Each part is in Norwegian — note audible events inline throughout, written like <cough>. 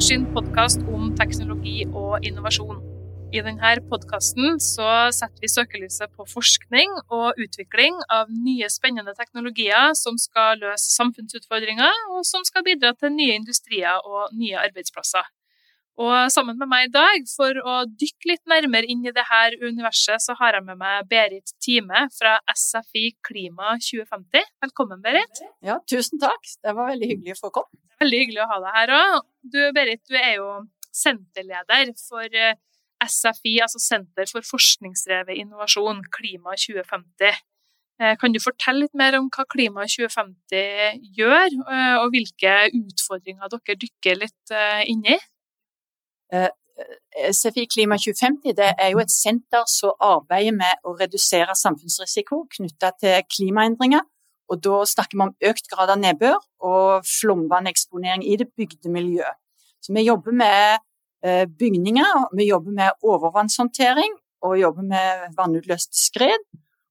Velkommen sin podkast om teknologi og innovasjon. I denne podkasten setter vi søkelyset på forskning og utvikling av nye, spennende teknologier som skal løse samfunnsutfordringer, og som skal bidra til nye industrier og nye arbeidsplasser. Og sammen med meg i dag, for å dykke litt nærmere inn i dette universet, så har jeg med meg Berit Time fra SFI Klima 2050. Velkommen, Berit. Ja, tusen takk. Det var veldig hyggelig å få komme. Veldig hyggelig å ha deg her òg. Du Berit, du er jo senterleder for eh, SFI, altså Senter for forskningsdrevet innovasjon, Klima 2050. Eh, kan du fortelle litt mer om hva Klima 2050 gjør, eh, og hvilke utfordringer dere dykker litt inn i? SFI Klima 2050 det er jo et senter som arbeider med å redusere samfunnsrisiko knyttet til klimaendringer. Og da snakker vi om økt grad av nedbør og flomvanneksponering i det bygde miljøet. Så vi jobber med eh, bygninger, vi jobber med overvannshåndtering og jobber med vannutløste skred.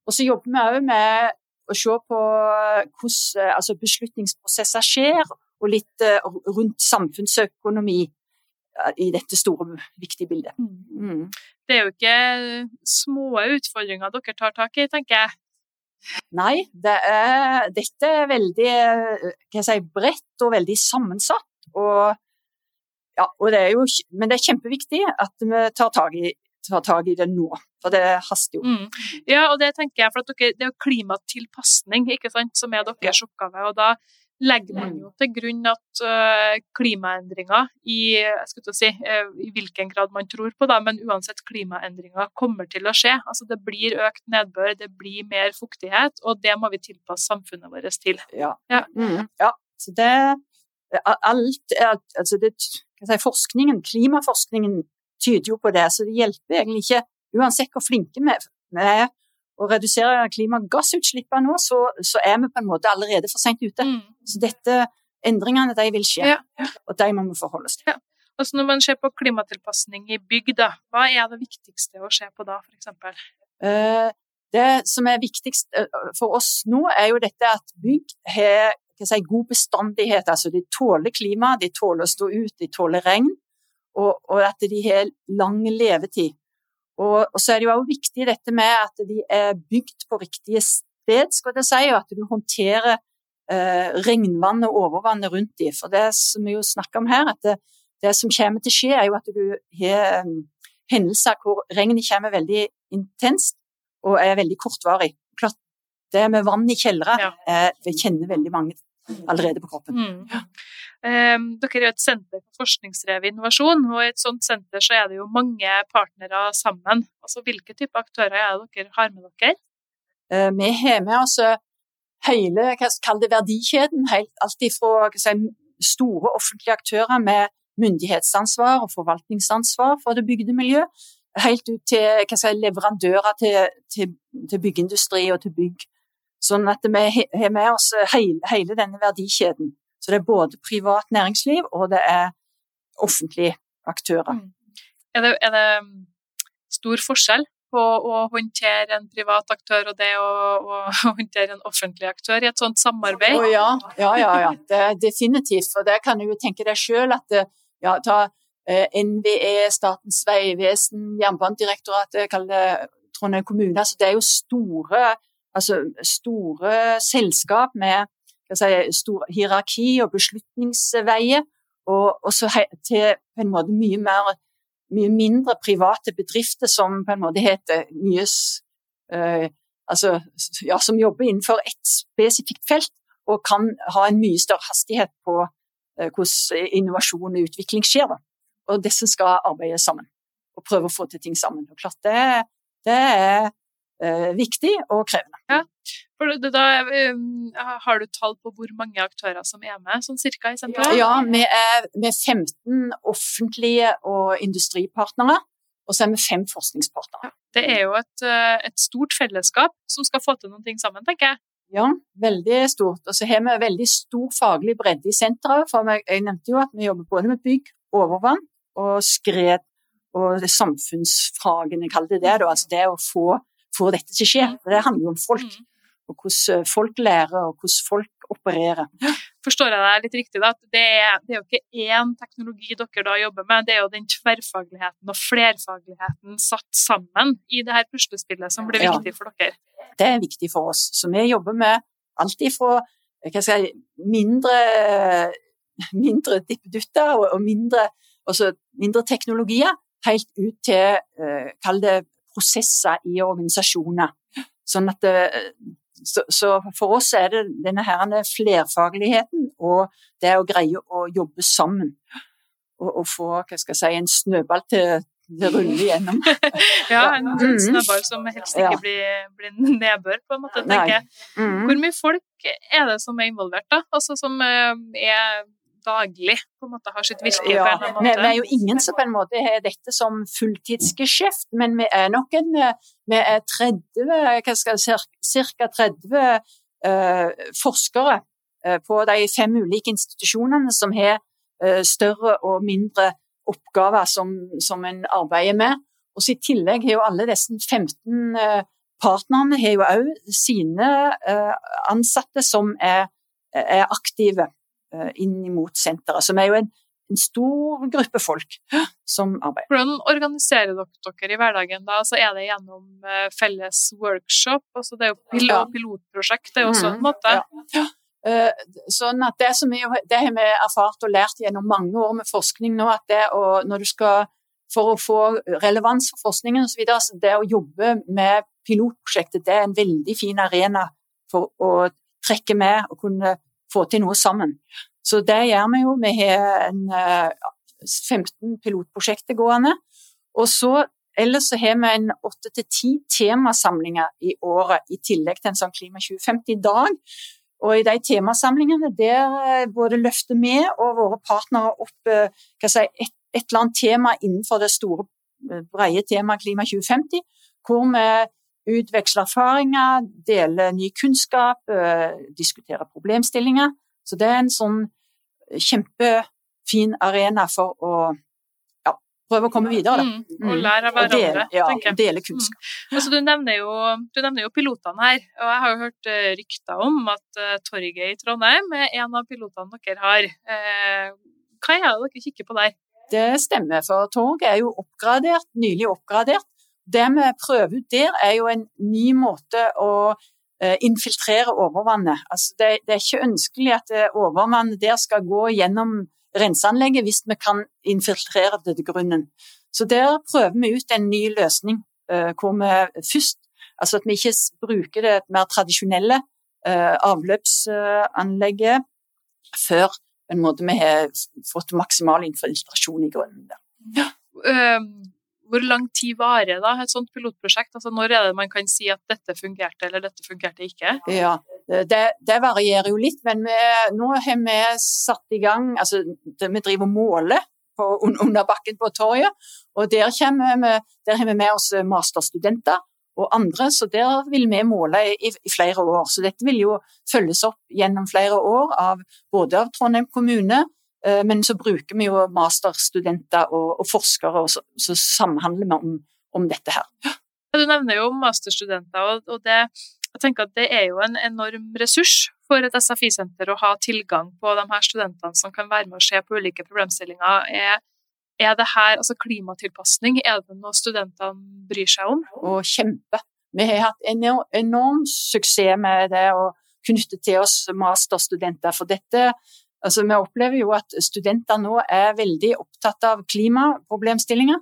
Og så jobber vi òg med å se på hvordan altså beslutningsprosesser skjer, og litt eh, rundt samfunnsøkonomi i dette store, viktige bildet. Mm. mm. Det er jo ikke små utfordringer dere tar tak i, tenker jeg. Nei, det er, dette er veldig si, bredt og veldig sammensatt. Og, ja, og det jo, men det er kjempeviktig at vi tar tak i, i det nå, for det haster jo. Mm. Ja, og det tenker jeg, for dere, det er jo klimatilpasning ikke sant, som er deres oppgave. og da legger man jo til grunn at uh, klimaendringer i, si, uh, i hvilken grad man tror på, det, men uansett klimaendringer kommer til å skje. Altså Det blir økt nedbør, det blir mer fuktighet, og det må vi tilpasse samfunnet vårt til. Ja. ja. Mm. ja. Så det alt altså det, si, Forskningen, klimaforskningen tyder jo på det, så det hjelper egentlig ikke, uansett hvor flinke vi er å redusere klimagassutslippene nå, så, så, er vi på en måte allerede for sent ute. Mm. Så dette, endringene de vil skje, ja. og de må vi forholde oss til. Ja. Altså når man ser på klimatilpasning i bygg, da, hva er det viktigste å se på da, f.eks.? Uh, det som er viktigst eh, for oss nå, er jo dette at bygg har si, god bestandighet. Altså de tåler klima, de tåler å stå ut, de tåler regn, og, og at de har lang levetid. Og, og, så er det jo også viktig dette med at de er bygd på riktige sted, skal jeg si, og at du håndterer eh, regnvann og overvannet rundt dem. For det som vi jo snakker om her, at det, det, som kommer til å skje, er jo at du har um, hendelser hvor regnet kommer veldig intenst og er veldig kortvarig. Klart, det med vann i kjellere ja. eh, kjenner veldig mange allerede på kroppen. Mm. Um, dere er et senter for forskningsdrevet innovasjon, og i et sånt senter så er det jo mange partnere sammen. Altså, Hvilke type aktører er det dere har med dere? Uh, vi har med oss eh, hele det verdikjeden, helt, alt ifra si, store offentlige aktører med myndighetsansvar og forvaltningsansvar for det bygde miljø, helt ut til si, leverandører til, til, til, byggeindustri og til bygg. Sånn at vi har med oss hele, hele denne verdikjeden. Så det er både privat næringsliv og det er offentlige aktører. Mm. Er, det, er, det, stor forskjell på å håndtere en privat aktør og det å, å <laughs> håndtere en offentlig aktør i et sånt samarbeid? Oh, ja, ja, ja, ja. Det er definitivt. For det kan du jo tenke deg sjøl at ja, ta eh, NVE, Statens vegvesen, Jernbanedirektoratet, kall det Trondheim kommune. Altså, det er jo store, altså, store selskap med si, stor hierarki og beslutningsveier, og, og til på en måte mye mer mye mindre private bedrifter som på en måte heter mye uh, altså, ja, som jobber innenfor ett spesifikt felt, og kan ha en mye større hastighet på uh, hvordan innovasjon og utvikling skjer. Da. Og disse skal arbeide sammen og prøve å få til ting sammen. Og klart det, det er uh, viktig og krevende. Ja, da, um, har du tall på hvor mange aktører som er med, sånn cirka i senteret? Ja, vi er, vi er 15 offentlige og industripartnere, og så er vi fem forskningspartnere. Ja, det er jo et, eh, et, stort fellesskap som skal få til noen ting sammen, tenker jeg. Ja, veldig stort. Og så har vi veldig stor faglig bredde i senteret. For jeg nevnte jo at vi jobber både med bygg, overvann og skred og det samfunnsfagene, kaller det det. Altså det å få, få dette til å skje. Det handler jo om folk. Mm og hvordan folk lærer, og hvordan folk opererer. Forstår jeg deg litt riktig, da? Det er, det er jo ikke én teknologi dere da jobber med, det er jo den tverrfagligheten og flerfagligheten satt sammen i det her puslespillet som blir viktig for dere? Det er viktig for oss. Så vi jobber med alt ifra skal jeg, mindre, <laughs> mindre dippedutter og, og mindre, altså mindre, teknologier, helt ut til uh, kall det prosesser i organisasjoner. Sånn at det, så, så, for oss er det denne her flerfagligheten og det å greie å jobbe sammen. Og, og få hva skal jeg si, en snøball til det ruller igjennom. <laughs> ja, en mm. snøball som helst ikke ja. blir, blir, nedbør, på en måte, tenker jeg. Mm. Hvor mye folk er det som er involvert, da? Altså som eh, er daglig på en måte har sitt virke ja, på en eller annen måte? Vi, er jo ingen som på en måte har dette som fulltidsgeskjeft, men vi er nok en vi er 30, hva skal jeg si, ca. 30 uh, forskere uh, på de fem ulike institusjonene som har uh, større og mindre oppgaver som, som en arbeider med. Og så I tillegg har jo alle disse 15 partnerne har jo òg sine ansatte som er, er aktive. Eh, inn mot senteret, som er jo en, en, stor gruppe folk som arbeider. Hvordan organiserer dere dere i hverdagen da? Altså, er det gjennom eh, felles workshop? Altså, det er jo pil ja. pilotprosjekt, det er jo også en mm, måte. Ja. Uh, sånn at det, som vi, det har vi erfart og lært gjennom mange år med forskning nå, at det å, når du skal for å få relevans for forskningen osv. Så det å jobbe med pilotprosjektet det er en veldig fin arena for å trekke med og kunne få til noe sammen. Så det gjør vi jo. Vi har en, 15 eh, pilotprosjekter gående. Og så Ellers så har vi en åtte til ti temasamlinger i året, i tillegg til en sånn Klima 2050-dag. Og i de temasamlingene der eh, både løfter vi og våre partnere opp eh, si, et, et, eller annet tema innenfor det store, brede temaet Klima 2050, hvor vi utveksle erfaringer, dele ny kunnskap, diskutere problemstillinger. Så det er en sånn kjempefin arena for å ja, prøve å komme videre. Da. Mm, og lære av hverandre, ja, tenker jeg. Dele kunnskap. Mm. Altså, du, nevner jo, du, nevner jo, pilotene her, og jeg har jo hørt rykter om at uh, Torget i Trondheim er en av pilotene dere har. hva er det dere kikker på der? Det stemmer, for torget er jo oppgradert, nylig oppgradert det vi prøver ut der, er jo en ny måte å eh, infiltrere overvannet. Altså det, det, er ikke ønskelig at eh, overvannet der skal gå gjennom renseanlegget hvis vi kan infiltrere det til grunnen. Så der prøver vi ut en ny løsning eh, hvor vi først Altså at vi ikke bruker det mer tradisjonelle avløpsanlegget før en måte vi har fått maksimal infiltrasjon i grunnen. Der. Ja. Um hvor lang tid varer da et sånt pilotprosjekt? Altså Når er det man kan si at dette fungerte, eller dette fungerte ikke? Ja, Det, det varierer jo litt, men vi, nå har vi satt i gang altså Vi driver og måler på, under bakken på torget, og der, vi, der har vi med oss masterstudenter og andre, så der vil vi måle i, i, flere år. Så dette vil jo følges opp gjennom flere år av både av Trondheim kommune, men så bruker vi jo masterstudenter og, og forskere, og så, så, samhandler vi om, om dette her. Du nevner jo masterstudenter, og, og det, jeg tenker at det er jo en enorm ressurs for et SFI-senter å ha tilgang på de her studentene som kan være med og se på ulike problemstillinger. Er, er det her, altså klimatilpasning, er det noe studentene bryr seg om? Og kjempe. Vi har hatt enorm, enorm suksess med det å knytte til oss masterstudenter, for dette Altså, vi opplever jo at studenter nå er veldig opptatt av klimaproblemstillinger.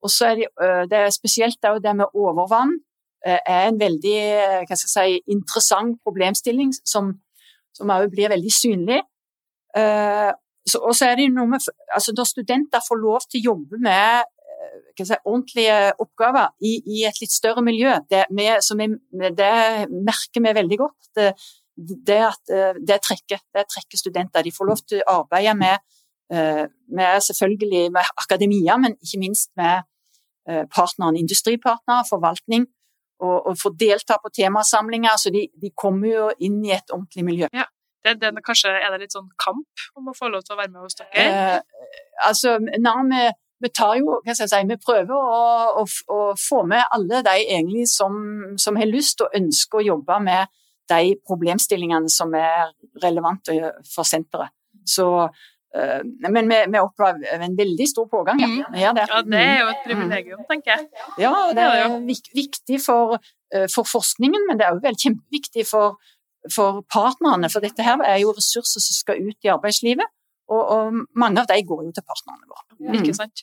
Og så er det, det er spesielt det med overvann er en veldig si, interessant problemstilling som, som også blir veldig synlig. Og så er det noe med altså Når studenter får lov til å jobbe med si, ordentlige oppgaver i, i, et litt større miljø, det, med, vi, det merker vi veldig godt. Det, det, at, eh, det, trekker, det trekker studenter. De får lov til å arbeide med, eh, med selvfølgelig med akademia, men ikke minst med eh, partneren, industripartnere, forvaltning, og, og få delta på temasamlinger. Så de, de, kommer jo inn i et ordentlig miljø. Ja. Det, det, kanskje er det litt sånn kamp om å få lov til å være med hos dere? Eh, altså, nei, vi, vi, tar jo, hva skal jeg si, vi prøver å, å, å få med alle de egentlig som, som har lyst og ønsker å jobbe med de problemstillingene som er relevante for senteret. Så uh, men vi, vi, opplever en veldig stor pågang. Ja. Mm. Det. ja, det er jo et privilegium, tenker jeg. Ja, det er viktig for, uh, for forskningen, men det er vel kjempeviktig for, for partnerne. For dette her er jo ressurser som skal ut i arbeidslivet. Og, og, mange av de går jo til partnerne våre. Mm. Ikke sant.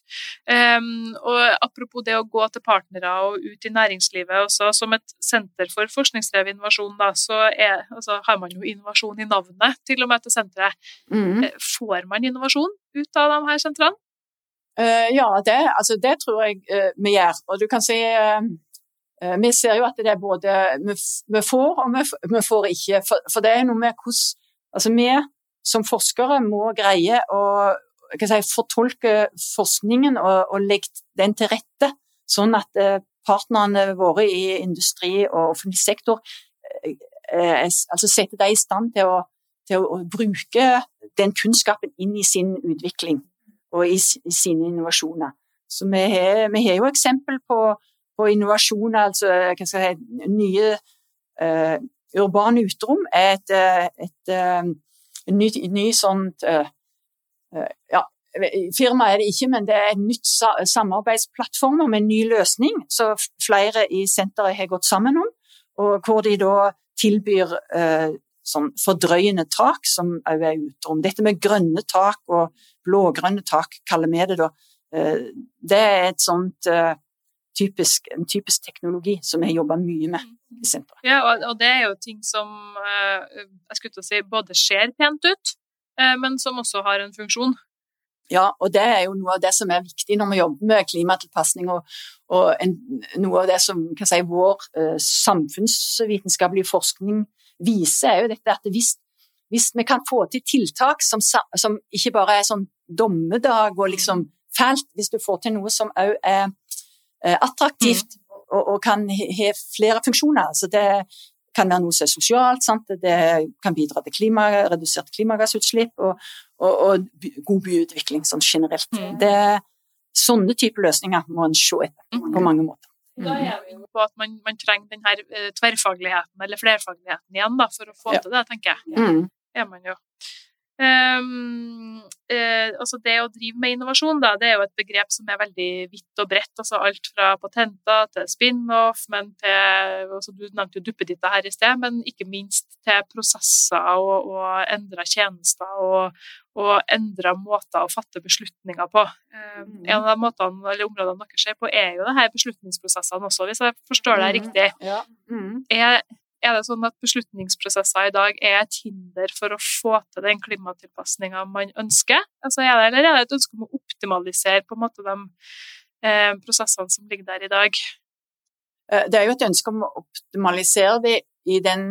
Um, og apropos det å gå til partnere og ut i næringslivet, også som et senter for forskningsdrevet innovasjon, da, så er, altså, har man jo innovasjon i navnet, til og med til senteret. Mm. Eh, får man innovasjon ut av de her sentrene? Uh, ja, det, altså, det, tror jeg uh, vi gjør. Og du kan si uh, Vi ser jo at det er både vi, vi får og vi, vi får ikke. For, for, det er noe med hvordan Altså, vi som forskere må greie å si, fortolke forskningen og, og, legge den til rette, sånn at eh, partnerne våre i industri og offentlig sektor eh, eh, altså setter dem i stand til å, til å, bruke den kunnskapen inn i sin utvikling og i, i sine innovasjoner. Så vi har, vi har jo eksempel på, på innovasjoner, altså si, nye uh, urbane uterom er et, et, et ny, ny sånt uh, uh, ja, Firma er det ikke, men det er en nytt samarbeidsplattform med en ny løsning som flere i senteret har gått sammen om. og Hvor de da tilbyr uh, sånn fordrøyende tak, som òg er uterom. Dette med grønne tak og blågrønne tak, kaller vi det da. Det er et sånt typisk, en typisk teknologi som jeg jobber mye med i senteret. Ja, og, det er jo ting som eh, jeg skulle til å si både ser pent ut, eh, men som også har en funksjon. Ja, og det er jo noe av det som er viktig når vi jobber med klimatilpasning, og, og en, noe av det som kan si, vår eh, samfunnsvitenskapelige forskning viser, er jo dette at hvis, hvis vi kan få til tiltak som, som, ikke bare er sånn dommedag og liksom mm. fælt, hvis du får til noe som òg er attraktivt, mm og, og kan ha flere funksjoner. Så det kan være noe som er sosialt, sant? det kan bidra til klima, redusert klimagassutslipp og, og, og, god byutvikling sånn generelt. Mm. Det, sånne typer løsninger må en se etter mm. på mange måter. Da mm. er vi jo på at man, man trenger den her uh, tverrfagligheten eller flerfagligheten igjen da, for å få ja. til det, tenker jeg. Mm. Er man jo. Um, uh, altså det å drive med innovasjon da, det er jo et begrep som er veldig vidt og bredt. altså Alt fra patenter til spin-off, men til altså Du nevnte jo duppeditta her i sted, men ikke minst til prosesser og, og endra tjenester og, og endra måter å fatte beslutninger på. Um, en av de måtene, eller områdene dere ser på, er jo det her beslutningsprosessene også, hvis jeg forstår deg riktig. Ja. Mm. Er, er det sånn at beslutningsprosesser i dag er et hinder for å få til den klimatilpasninga man ønsker? Altså er det, eller er det et ønske om å optimalisere på en måte de eh, prosessene som ligger der i dag? Eh, det er jo et ønske om å optimalisere det i den,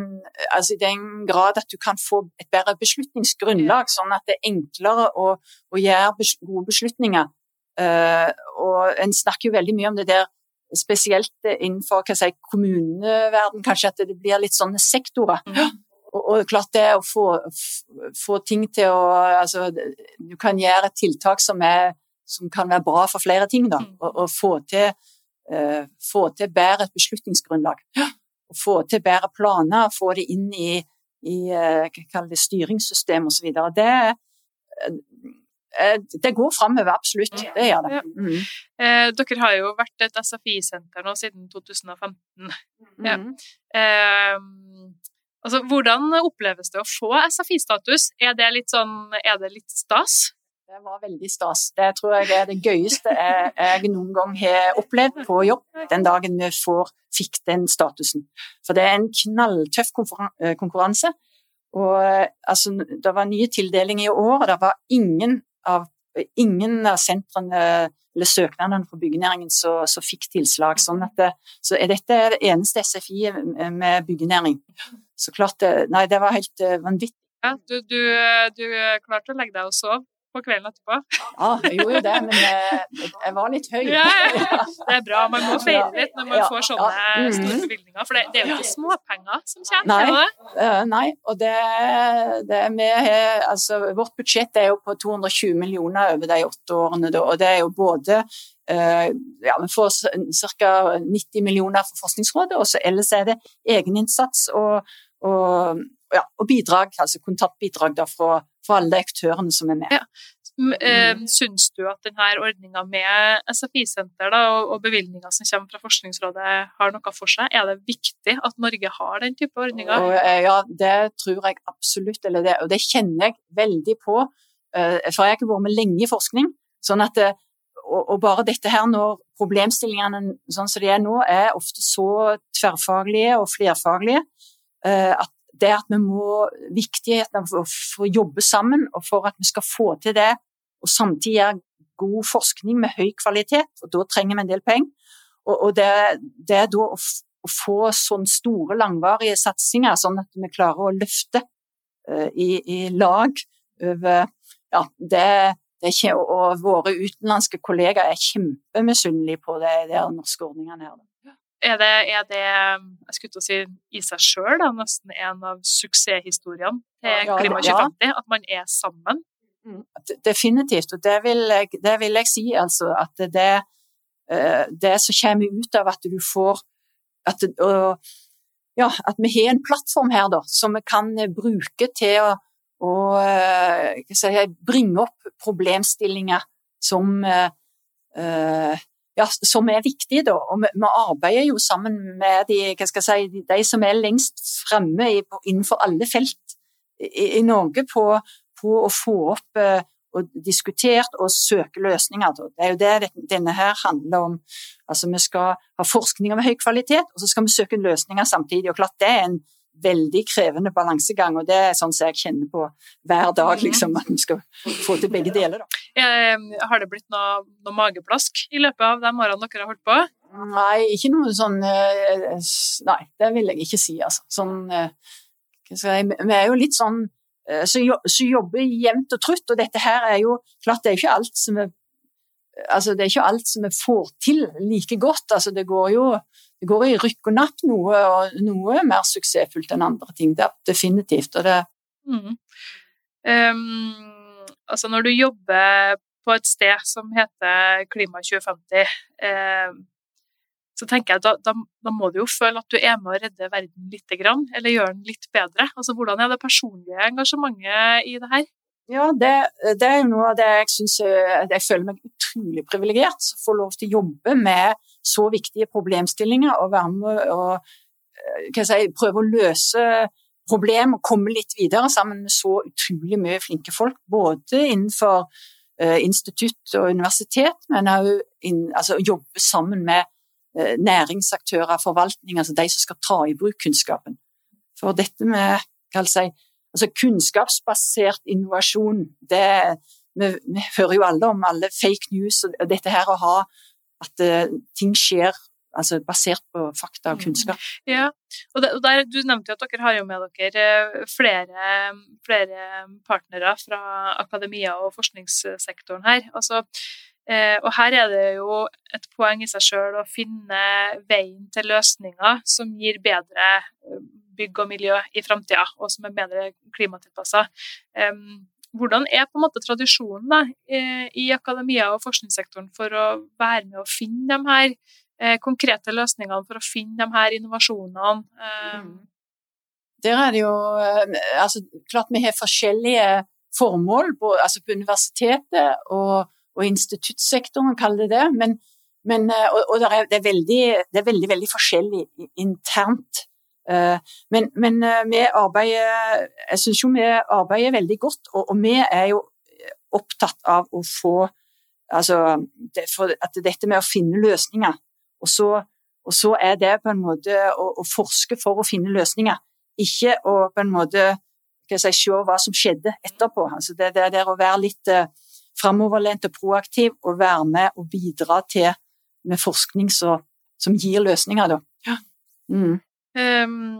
altså i den grad at du kan få et bedre beslutningsgrunnlag, sånn at det er enklere å, å gjøre gode beslutninger. Uh, og En snakker jo veldig mye om det der spesielt innenfor hva si, kommuneverden, kanskje at det blir litt sånne sektorer. Mm. Og, og, klart det å få, få, ting til å Altså, du kan gjøre et tiltak som, er, som kan være bra for flere ting, da. Mm. Og, og få, til, uh, få til bedre beslutningsgrunnlag. Og få til bedre planer, få det inn i, i uh, hva det, styringssystem osv. Det, Eh, det går framover, absolutt. Det gjør det. Mm. Eh, dere har jo vært et SFI-senter nå siden 2015. Mm. Ja. Eh, altså, hvordan oppleves det å få SFI-status? Er det litt sånn Er det litt stas? Det var veldig stas. Det tror jeg er det gøyeste jeg, jeg noen gang har opplevd på jobb, den dagen vi får, fikk den statusen. For det er en knalltøff eh, konkurranse. Og altså, Det var nye tildelinger i år, og det var ingen av ingen av sentrene eller søknadene for byggenæringen som fikk tilslag. Sånn det, så er dette det eneste SFI med byggenæring. Så klart Nei, det var helt eh, vanvittig. Ja, du, du, du klarte å legge deg og sove på kvelden etterpå? Ja, jeg gjorde jo det, men jeg, jeg var litt høy. Ja, ja, Det er bra. Man må feire litt når man får sånne mm. store bevilgninger, for det, det, er jo ikke småpenger som kommer. Nei, uh, nei og det, det med, altså, Vårt budsjett er jo på 220 millioner over de åtte årene, og det er jo både uh, ja, Vi får ca. 90 millioner fra Forskningsrådet, og så ellers er det egeninnsats og, og, ja, og bidrag, altså kontantbidrag da, fra, fra alle aktørene som er med. Ja. Mm. Syns du at denne ordninga med SFI-senter og, bevilgninger som kommer fra Forskningsrådet, har noe for seg? Er det viktig at Norge har den type ordninger? Eh, ja, det tror jeg absolutt. Det, og det kjenner jeg veldig på. Eh, for jeg har ikke vært med lenge i forskning. sånn at det, og bare dette her når problemstillingene sånn som de er nå, er ofte så tverrfaglige og flerfaglige at det at vi må Viktigheten av å jobbe sammen, og for at vi skal få til det, og samtidig gjøre god forskning med høy kvalitet, og da trenger vi en del penger. Og, og det, det, er da å, å få sånne store, langvarige satsinger, sånn at vi klarer å løfte uh, i, i, lag over Ja, det, det ikke, og våre utenlandske kollegaer er kjempemisunnelige på det, de norske ordningene her. Er det, er det, jeg skulle til å si, i seg sjøl nesten en av suksesshistoriene til Klima 2050? Ja. At man er sammen? Mm. Definitivt, og det vil jeg, det vil jeg si. Altså, at det, eh, det som kommer ut av at du får at, og, ja, at vi har en plattform her da, som vi kan bruke til å, å eh, si, bringe opp problemstillinger som uh, ja, som er viktig. Da. Og vi, vi, arbeider jo sammen med de, si, de som er lengst fremme innenfor alle felt i, i Norge på, på, å få opp eh, og diskutert og søke løsninger. Da. Det er jo det denne her handler om. Altså, vi skal ha forskning av høy kvalitet, og så skal vi søke løsninger samtidig. Og klart det er en veldig krevende balansegang, og det er sånn som jeg kjenner på hver dag, liksom, at vi skal få til begge deler. Da. Har det blitt noe, noe, mageplask i løpet av de årene dere har holdt på? Nei, ikke noe sånn eh, Nei, det vil jeg ikke si, altså. Sånn eh, Vi er jo litt sånn Så som jobber jevnt og trutt, og dette her er jo klart det er ikke alt som vi Altså, det er ikke alt som vi får til like godt. Altså, det går jo det går i rykk og napp noe, og noe er mer suksessfullt enn andre ting. Det er definitivt. Og det mm. um, Altså, når du jobber på et sted som heter Klima 2050, eh, så tenker jeg da, da, da, må du jo føle at du er med å redde verden litt, eller gjøre den litt bedre. Altså, hvordan er det personlige engasjementet i det her? Ja, det, det er jo noe av det jeg syns Jeg føler meg utrolig privilegert som får lov til å jobbe med så viktige problemstillinger og være med og eh, si, prøve å løse problem å komme litt videre sammen med så utrolig mye flinke folk. Både innenfor uh, institutt og universitet, men òg altså, jobbe sammen med uh, næringsaktører, forvaltning, altså de som skal ta i bruk kunnskapen. For dette med si, altså kunnskapsbasert innovasjon, det vi, vi, hører jo alle om alle fake news og dette her å ha at uh, ting skjer altså basert på fakta og mm. kunnskap. Ja, og, der, Du nevnte jo at dere har jo med dere eh, flere, flere partnere fra akademia og forskningssektoren her. Altså, eh, og her er det jo et poeng i seg sjøl å finne veien til løsninger som gir bedre eh, bygg og miljø i framtida, og som er bedre klimatilpassa. Hvordan er på en måte tradisjonen da, i akademia og forskningssektoren for å være med å finne de her konkrete løsningene, for å finne de her innovasjonene? Eh. Mm. Der er det jo eh, altså, Klart vi har forskjellige formål, på, altså på universitetet og, og instituttsektoren, kaller det det. Men, men eh, og, og det, er, det, er veldig, det, er, veldig, veldig forskjellig internt Eh, men, men eh, vi arbeider Jeg syns jo vi arbeider veldig godt, og, og, vi er jo opptatt av å få Altså det, at dette med å finne løsninger. Og så, og så er det på en måte å, å, forske for å finne løsninger, ikke å på en måte si, se hva som skjedde etterpå. Altså det, det er å være litt eh, framoverlent og proaktiv og være med og bidra til med forskning så, som gir løsninger, da. Ja. Mm. Um,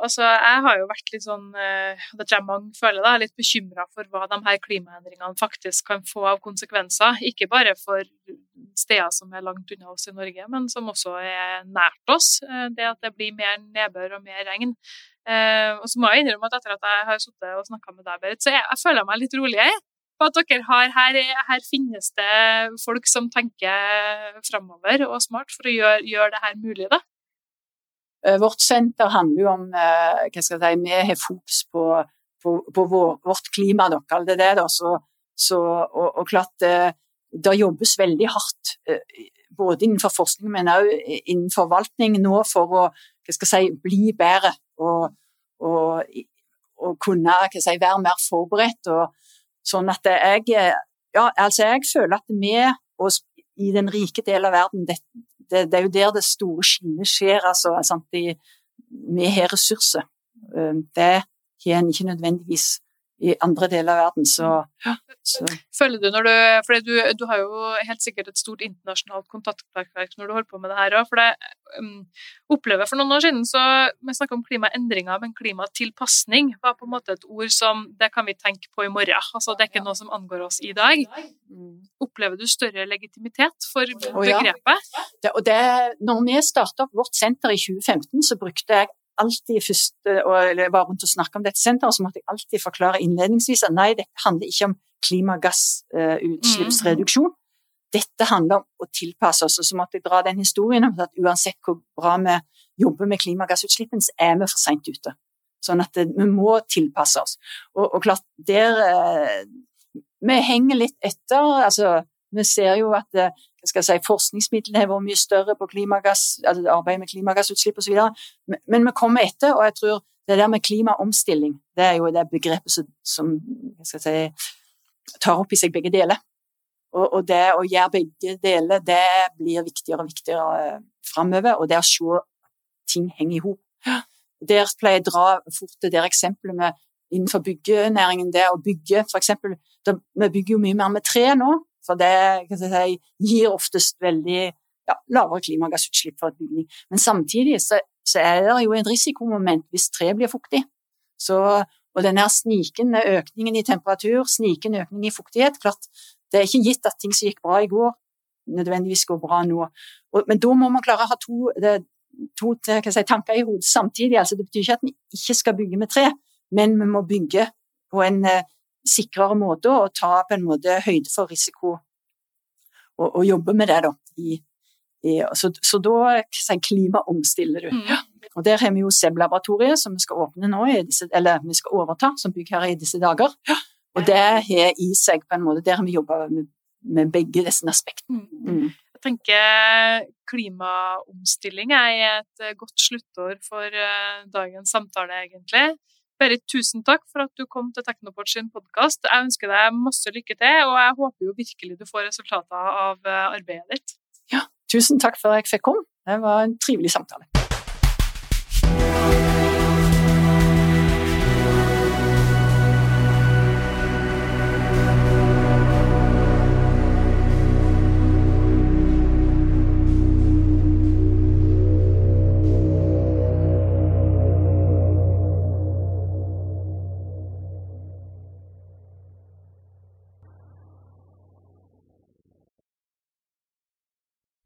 altså, jeg har jo vært litt sånn uh, det jeg mange føler da, litt bekymra for hva de her klimaendringene faktisk kan få av konsekvenser. Ikke bare for steder som er langt unna oss i Norge, men som også er nært oss. Uh, det at det blir mer nedbør og mer regn. Uh, og så må jeg innrømme at etter at jeg har sittet og snakka med deg, Berit, så jeg, jeg, føler meg litt roligere. På at dere har, her, her finnes det folk som tenker framover og smart for å gjøre, gjøre det her mulig. da. vårt senter handler jo om hva skal jeg si, Vi har fokus på, på, på vår, vårt klima, da, kall det det. da, så, så, og, og klart det jobbes veldig hardt både innenfor forskning, men også innen forvaltning nå for å si, bli bedre og, og, og kunne si, være mer forberedt. Og, sånn at jeg, ja, altså jeg føler at vi i den rike delen av verden, det, det, det, er jo der det store skinnet skjer. altså, sant? Vi har ressurser. Det har en ikke nødvendigvis i andre deler av verden. Så, så. Føler du når du For du, du, har jo helt sikkert et stort internasjonalt kontaktverk når du holder på med det her òg. For det um, opplever for noen år siden så Vi snakka om klimaendringer, men klimatilpasning var på en måte et ord som det kan vi tenke på i morgen. Altså det er ikke noe som angår oss i dag. Mm. Opplever du større legitimitet for begrepet? ja. det, og det, når vi starta opp vårt senter i 2015, så brukte jeg alltid først, eller var rundt og snakka om dette senteret, så måtte jeg alltid forklare innledningsvis at nei, dette handler ikke om klimagassutslippsreduksjon. Dette handler om å tilpasse oss. Og så måtte jeg dra den historien om at uansett hvor bra vi jobber med klimagassutslippene, så er vi for seint ute. Sånn at vi må tilpasse oss. Og, og klart, der eh, Vi henger litt etter. altså vi ser jo at eh, skal si, forskningsmidlene har vært mye større på klimagass, altså arbeid med klimagassutslipp osv. Men, men vi kommer etter, og jeg tror det der med klimaomstilling det er jo det begrepet som, som si, tar opp i seg begge deler. Og, og, det å gjøre begge deler, det blir viktigere og viktigere eh, framover. Og det å se ting henge i hop. Der pleier jeg å dra fort det der eksempelet med innenfor byggenæringen, det å bygge f.eks. Vi bygger jo mye mer med tre nå, for det si, gir oftest veldig ja, lavere klimagassutslipp for et bygning. Men samtidig så, så, er det jo en risikomoment hvis treet blir fuktig. Så, og denne snikende økningen i temperatur, snikende økning i fuktighet klart, Det er ikke gitt at ting som gikk bra i går, nødvendigvis går bra nå. Og, men da må man klare å ha to, det, to si, tanker i hodet samtidig. Altså, det betyr ikke at vi ikke skal bygge med tre, men vi må bygge på en eh, sikrere måte og ta på en måte høyde for risiko og, og jobbe med det, da. I, i, så, så, da sånn, klimaomstiller du. Mm. Og der har vi jo SEB-laboratoriet som vi skal åpne nå, disse, eller vi skal overta som bygg her i disse dager. Og det har i seg på en måte Der har vi jobba med, med, begge disse aspektene. Mm. mm. Jeg tenker klimaomstilling er et godt sluttår for eh, dagens samtale, egentlig. Berit, tusen takk for at du kom til Teknoport sin podkast. Jeg ønsker deg masse lykke til, og jeg håper jo virkelig du får resultater av eh, arbeidet ditt. Ja, tusen takk for at jeg fikk komme. Det var en trivelig samtale.